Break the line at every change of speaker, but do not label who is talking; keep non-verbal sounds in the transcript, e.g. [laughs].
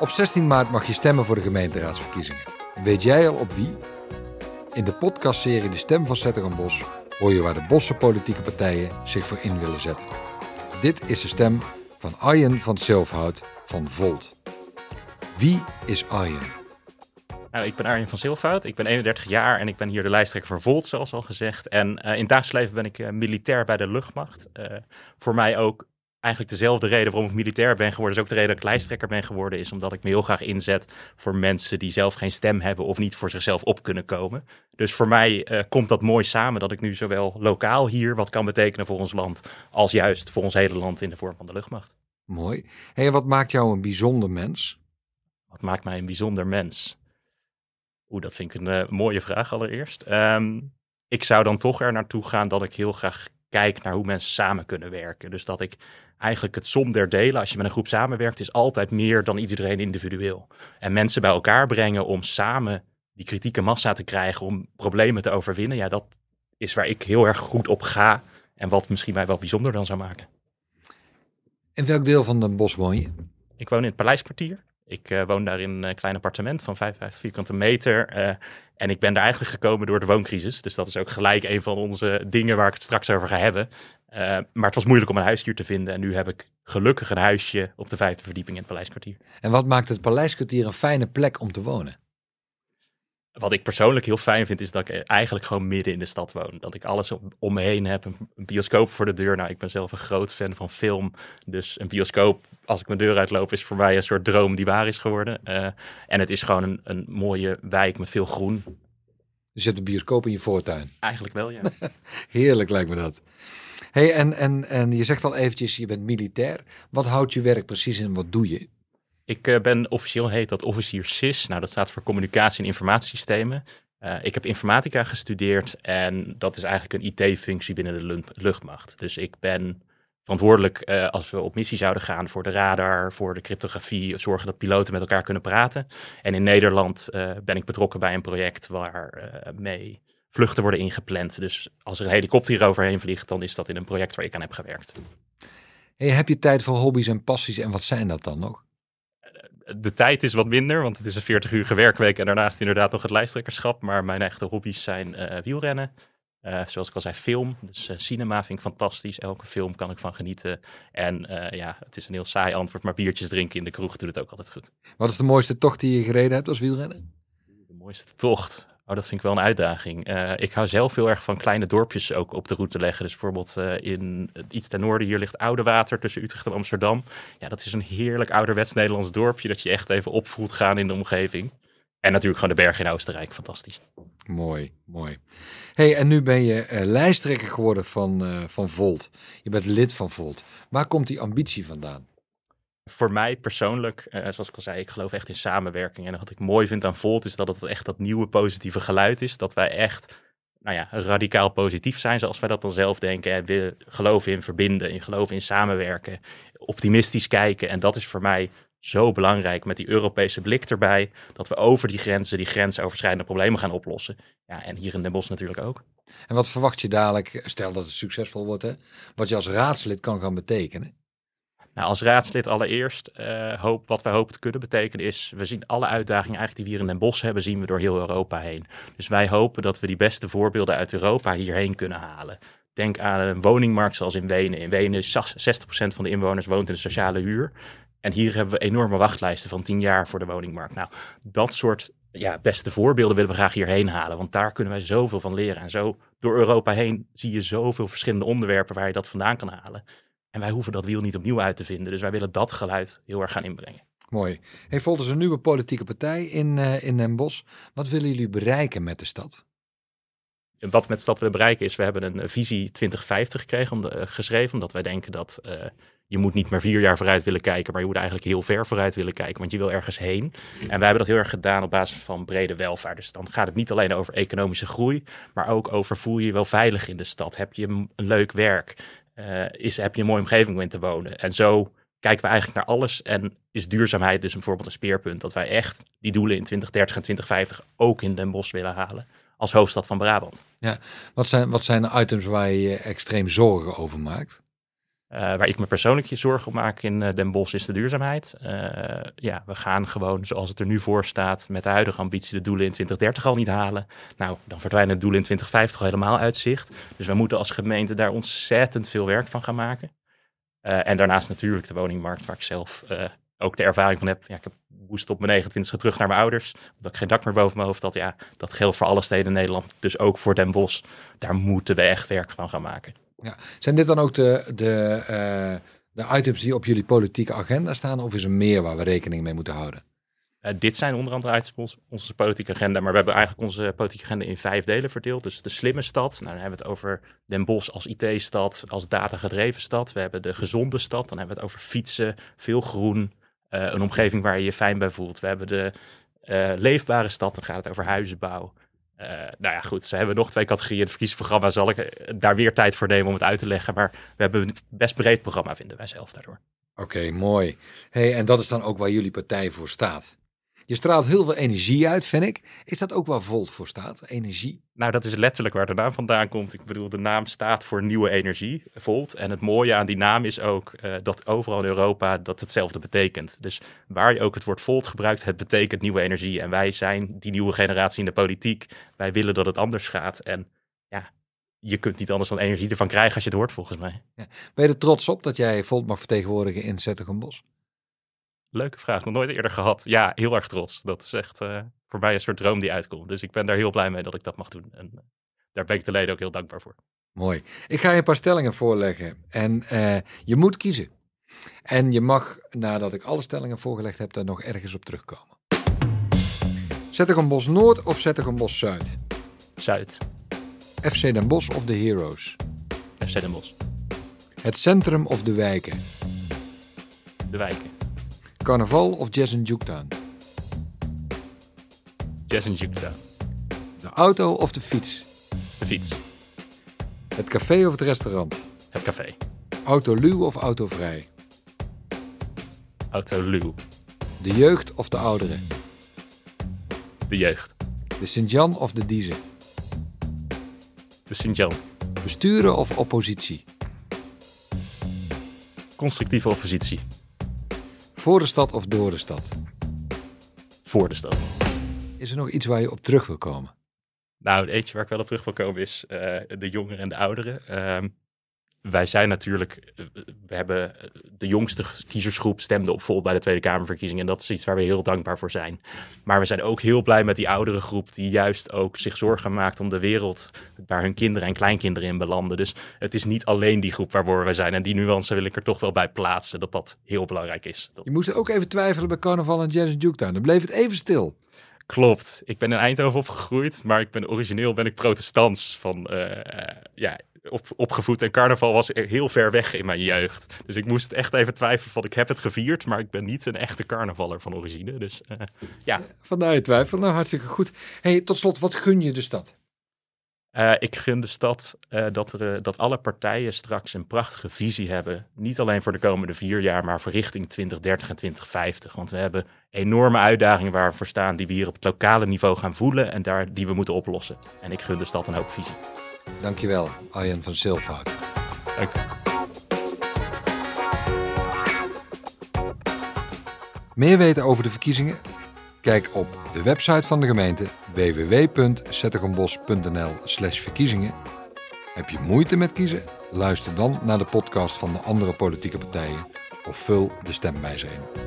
Op 16 maart mag je stemmen voor de gemeenteraadsverkiezingen. Weet jij al op wie? In de podcastserie De Stem van Zetterenbos hoor je waar de Bosse politieke partijen zich voor in willen zetten. Dit is de stem van Arjen van Zilfhout van Volt. Wie is Arjen?
Nou, ik ben Arjen van Zilfhout, ik ben 31 jaar en ik ben hier de lijsttrekker van Volt, zoals al gezegd. En uh, in dagelijks leven ben ik uh, militair bij de luchtmacht. Uh, voor mij ook eigenlijk dezelfde reden waarom ik militair ben geworden, is ook de reden dat ik lijsttrekker ben geworden, is omdat ik me heel graag inzet voor mensen die zelf geen stem hebben of niet voor zichzelf op kunnen komen. Dus voor mij uh, komt dat mooi samen dat ik nu zowel lokaal hier wat kan betekenen voor ons land, als juist voor ons hele land in de vorm van de luchtmacht.
Mooi. Hey, wat maakt jou een bijzonder mens?
Wat maakt mij een bijzonder mens? Oeh, dat vind ik een uh, mooie vraag allereerst. Um, ik zou dan toch er naartoe gaan dat ik heel graag kijk naar hoe mensen samen kunnen werken. Dus dat ik eigenlijk het som der delen, als je met een groep samenwerkt, is altijd meer dan iedereen individueel. En mensen bij elkaar brengen om samen die kritieke massa te krijgen, om problemen te overwinnen, ja, dat is waar ik heel erg goed op ga en wat misschien mij wel bijzonder dan zou maken.
In welk deel van Den Bosch woon je?
Ik woon in het Paleiskwartier. Ik uh, woon daar in een klein appartement van 55 vierkante meter. Uh, en ik ben daar eigenlijk gekomen door de wooncrisis. Dus dat is ook gelijk een van onze dingen waar ik het straks over ga hebben. Uh, maar het was moeilijk om een huis hier te vinden. En nu heb ik gelukkig een huisje op de vijfde verdieping in het Paleiskwartier.
En wat maakt het Paleiskwartier een fijne plek om te wonen?
Wat ik persoonlijk heel fijn vind, is dat ik eigenlijk gewoon midden in de stad woon. Dat ik alles om me heen heb. Een bioscoop voor de deur. Nou, ik ben zelf een groot fan van film. Dus een bioscoop, als ik mijn deur uitloop, is voor mij een soort droom die waar is geworden. Uh, en het is gewoon een, een mooie wijk met veel groen.
Dus je hebt een bioscoop in je voortuin?
Eigenlijk wel, ja. [laughs]
Heerlijk lijkt me dat. hey, en, en, en je zegt al eventjes, je bent militair. Wat houdt je werk precies in? Wat doe je?
Ik uh, ben officieel heet dat officier SIS. Nou, dat staat voor communicatie en informatiesystemen. Uh, ik heb informatica gestudeerd en dat is eigenlijk een IT-functie binnen de luchtmacht. Dus ik ben verantwoordelijk uh, als we op missie zouden gaan voor de radar, voor de cryptografie, zorgen dat piloten met elkaar kunnen praten. En in Nederland ben ik betrokken bij een project waar mee vluchten worden ingepland. Dus als er een helikopter hier overheen vliegt, dan is dat in een project waar ik aan heb gewerkt.
Hey, heb je tijd voor hobby's en passies en wat zijn dat dan nog?
De tijd is wat minder, want het is een 40 uur werkweek en daarnaast inderdaad nog het lijsttrekkerschap. Maar mijn echte hobby's zijn uh, wielrennen. Uh, zoals ik al zei, film. Dus uh, cinema vind ik fantastisch. Elke film kan ik van genieten. En ja, het is een heel saai antwoord, maar biertjes drinken in de kroeg doet het ook altijd goed.
Wat is de mooiste tocht die je gereden hebt als wielrennen?
De mooiste tocht? Oh, dat vind ik wel een uitdaging. Uh, ik hou zelf heel erg van kleine dorpjes ook op de route leggen. Dus bijvoorbeeld uh, in iets ten noorden hier ligt Oudewater tussen Utrecht en Amsterdam. Ja, dat is een heerlijk ouderwets Nederlands dorpje dat je echt even op voelt gaan in de omgeving. En natuurlijk gewoon de bergen in Oostenrijk, fantastisch.
Mooi, mooi. hey, en nu ben je uh, lijsttrekker geworden van, van Volt. Je bent lid van Volt. Waar komt die ambitie vandaan?
Voor mij persoonlijk, uh, zoals ik al zei, ik geloof echt in samenwerking. En wat ik mooi vind aan Volt is dat het echt dat nieuwe positieve geluid is. Dat wij echt nou ja, radicaal positief zijn, zoals wij dat dan zelf denken. En we geloven in verbinden, in geloven in samenwerken, optimistisch kijken. En dat is voor mij zo belangrijk met die Europese blik erbij. Dat we over die grenzen, die grensoverschrijdende problemen gaan oplossen. Ja, en hier in Den Bosch natuurlijk ook.
En wat verwacht je dadelijk, stel dat het succesvol wordt, wat je als raadslid kan gaan betekenen?
Nou, als raadslid allereerst, uh, hoop, wat wij hopen te kunnen betekenen is, we zien alle uitdagingen eigenlijk die we hier in Den Bosch hebben, zien we door heel Europa heen. Dus wij hopen dat we die beste voorbeelden uit Europa hierheen kunnen halen. Denk aan een woningmarkt zoals in Wenen. In Wenen is 60% van de inwoners woont in de sociale huur. En hier hebben we enorme wachtlijsten van 10 jaar voor de woningmarkt. Nou, dat soort ja, beste voorbeelden willen we graag hierheen halen. Want daar kunnen wij zoveel van leren. En zo door Europa heen zie je zoveel verschillende onderwerpen waar je dat vandaan kan halen. En wij hoeven dat wiel niet opnieuw uit te vinden. Dus wij willen dat geluid heel erg gaan inbrengen.
Mooi. Hey, Volt is een nieuwe politieke partij in, uh, in Den Bosch. Wat willen jullie bereiken met de stad?
Wat met de stad willen bereiken is, we hebben een visie 2050 gekregen, om de, uh, geschreven. Omdat wij denken dat uh, je moet niet maar vier jaar vooruit willen kijken, maar je moet eigenlijk heel ver vooruit willen kijken, want je wil ergens heen. En wij hebben dat heel erg gedaan op basis van brede welvaart. Dus dan gaat het niet alleen over economische groei, maar ook over voel je je wel veilig in de stad? Heb je een leuk werk? Uh, is, heb je een mooie omgeving om in te wonen. En zo kijken we eigenlijk naar alles. En is duurzaamheid dus bijvoorbeeld een speerpunt. Dat wij echt die doelen in 2030 en 2050 ook in Den Bosch willen halen. Als hoofdstad van Brabant.
Ja, wat zijn, wat zijn de items waar je je extreem zorgen over maakt?
Waar ik me persoonlijk je zorgen om maak in Den Bosch is de duurzaamheid. ja, we gaan gewoon zoals het er nu voor staat met de huidige ambitie de doelen in 2030 al niet halen. Nou, dan verdwijnen de doelen in 2050 al helemaal uit zicht. Dus we moeten als gemeente daar ontzettend veel werk van gaan maken. en daarnaast natuurlijk de woningmarkt waar ik zelf ook de ervaring van heb. Ja, ik heb moest op mijn 29e terug naar mijn ouders. Dat ik geen dak meer boven mijn hoofd had. Ja, dat geldt voor alle steden in Nederland. Dus ook voor Den Bosch. Daar moeten we echt werk van gaan maken.
Ja. Zijn dit dan ook de, de, uh, de items die op jullie politieke agenda staan? Of is er meer waar we rekening mee moeten houden?
Uh, dit zijn onder andere onze politieke agenda. Maar we hebben eigenlijk onze politieke agenda in vijf delen verdeeld. Dus de slimme stad. Nou, dan hebben we het over Den Bosch als IT-stad, als datagedreven stad. We hebben de gezonde stad. Dan hebben we het over fietsen, veel groen, eh, een omgeving waar je je fijn bij voelt. We hebben de leefbare stad, dan gaat het over huizenbouw. Uh, nou ja, goed, ze hebben nog twee categorieën. Het verkiezingsprogramma zal ik daar weer tijd voor nemen om het uit te leggen. Maar we hebben een best breed programma, vinden wij zelf daardoor.
Oké, mooi. Hey, en dat is dan ook waar jullie partij voor staat. Je straalt heel veel energie uit, vind ik. Is dat ook waar Volt voor staat? Energie?
Nou, dat is letterlijk waar de naam vandaan komt. Ik bedoel, de naam staat voor nieuwe energie, Volt. En het mooie aan die naam is ook uh, dat overal in Europa dat hetzelfde betekent. Dus waar je ook het woord Volt gebruikt, het betekent nieuwe energie. En wij zijn die nieuwe generatie in de politiek. Wij willen dat het anders gaat. En ja, je kunt niet anders dan energie ervan krijgen als je het hoort, volgens mij. Ja.
Ben je er trots op dat jij Volt mag vertegenwoordigen in Zettergenbos?
Leuke vraag, nog nooit eerder gehad. Ja, heel erg trots. Dat is echt uh, voor mij een soort droom die uitkomt. Dus ik ben daar heel blij mee dat ik dat mag doen. En uh, daar ben ik de leden ook heel dankbaar voor.
Mooi. Ik ga je een paar stellingen voorleggen. En uh, je moet kiezen. En je mag, nadat ik alle stellingen voorgelegd heb, daar nog ergens op terugkomen. Bos Noord of Bos Zuid?
Zuid.
FC Den Bosch of de Heroes?
FC Den Bosch.
Het centrum of de wijken?
De wijken.
Carnaval of Jazz in Juketown?
Jazz in Juketown.
De auto of de fiets?
De fiets.
Het café of het restaurant?
Het café.
Autoluw of autovrij?
Autoluw.
De jeugd of de ouderen?
De jeugd.
De Sint-Jan of de Diezen?
De Sint-Jan.
Besturen of oppositie?
Constructieve oppositie.
Voor de stad of door de stad?
Voor de stad.
Is er nog iets waar je op terug wil komen?
Nou, het eentje waar ik wel op terug wil komen is uh, de jongeren en de ouderen. Uh, wij zijn natuurlijk, eh, we hebben eh, de jongste kiezersgroep stemde op Volt bij de Tweede Kamerverkiezingen. En dat is iets waar we heel dankbaar voor zijn. Maar we zijn ook heel blij met die oudere groep die juist ook zich zorgen maakt om de wereld waar hun kinderen en kleinkinderen in belanden. Dus het is niet alleen die groep waarvoor wij zijn. En die nuance wil ik er toch wel bij plaatsen, dat dat heel belangrijk is.
Je moest ook even twijfelen bij Carnaval en Jazz Juketown. Dan bleef het even stil.
Klopt. Ik ben in Eindhoven opgegroeid, maar ik ben origineel ben ik protestants van uh, ja, op, opgevoed en carnaval was heel ver weg in mijn jeugd. Dus ik moest echt even twijfelen van ik heb het gevierd, maar ik ben niet een echte carnavaller van origine. Dus uh, ja.
Vandaar je twijfel. Nou, hartstikke goed. Hey, tot slot, wat gun je de stad?
Uh, ik gun de stad uh, dat, er, dat alle partijen straks een prachtige visie hebben. Niet alleen voor de komende vier jaar, maar voor richting 2030 en 2050. Want we hebben enorme uitdagingen waar we voor staan, die we hier op het lokale niveau gaan voelen en daar, die we moeten oplossen. En ik gun de stad een hoop visie.
Dankjewel, Arjen van Silvaart.
Dank
Meer weten over de verkiezingen? Kijk op de website van de gemeente www.zettergenbos.nl/verkiezingen. Heb je moeite met kiezen? Luister dan naar de podcast van de andere politieke partijen of vul de stemwijzer in.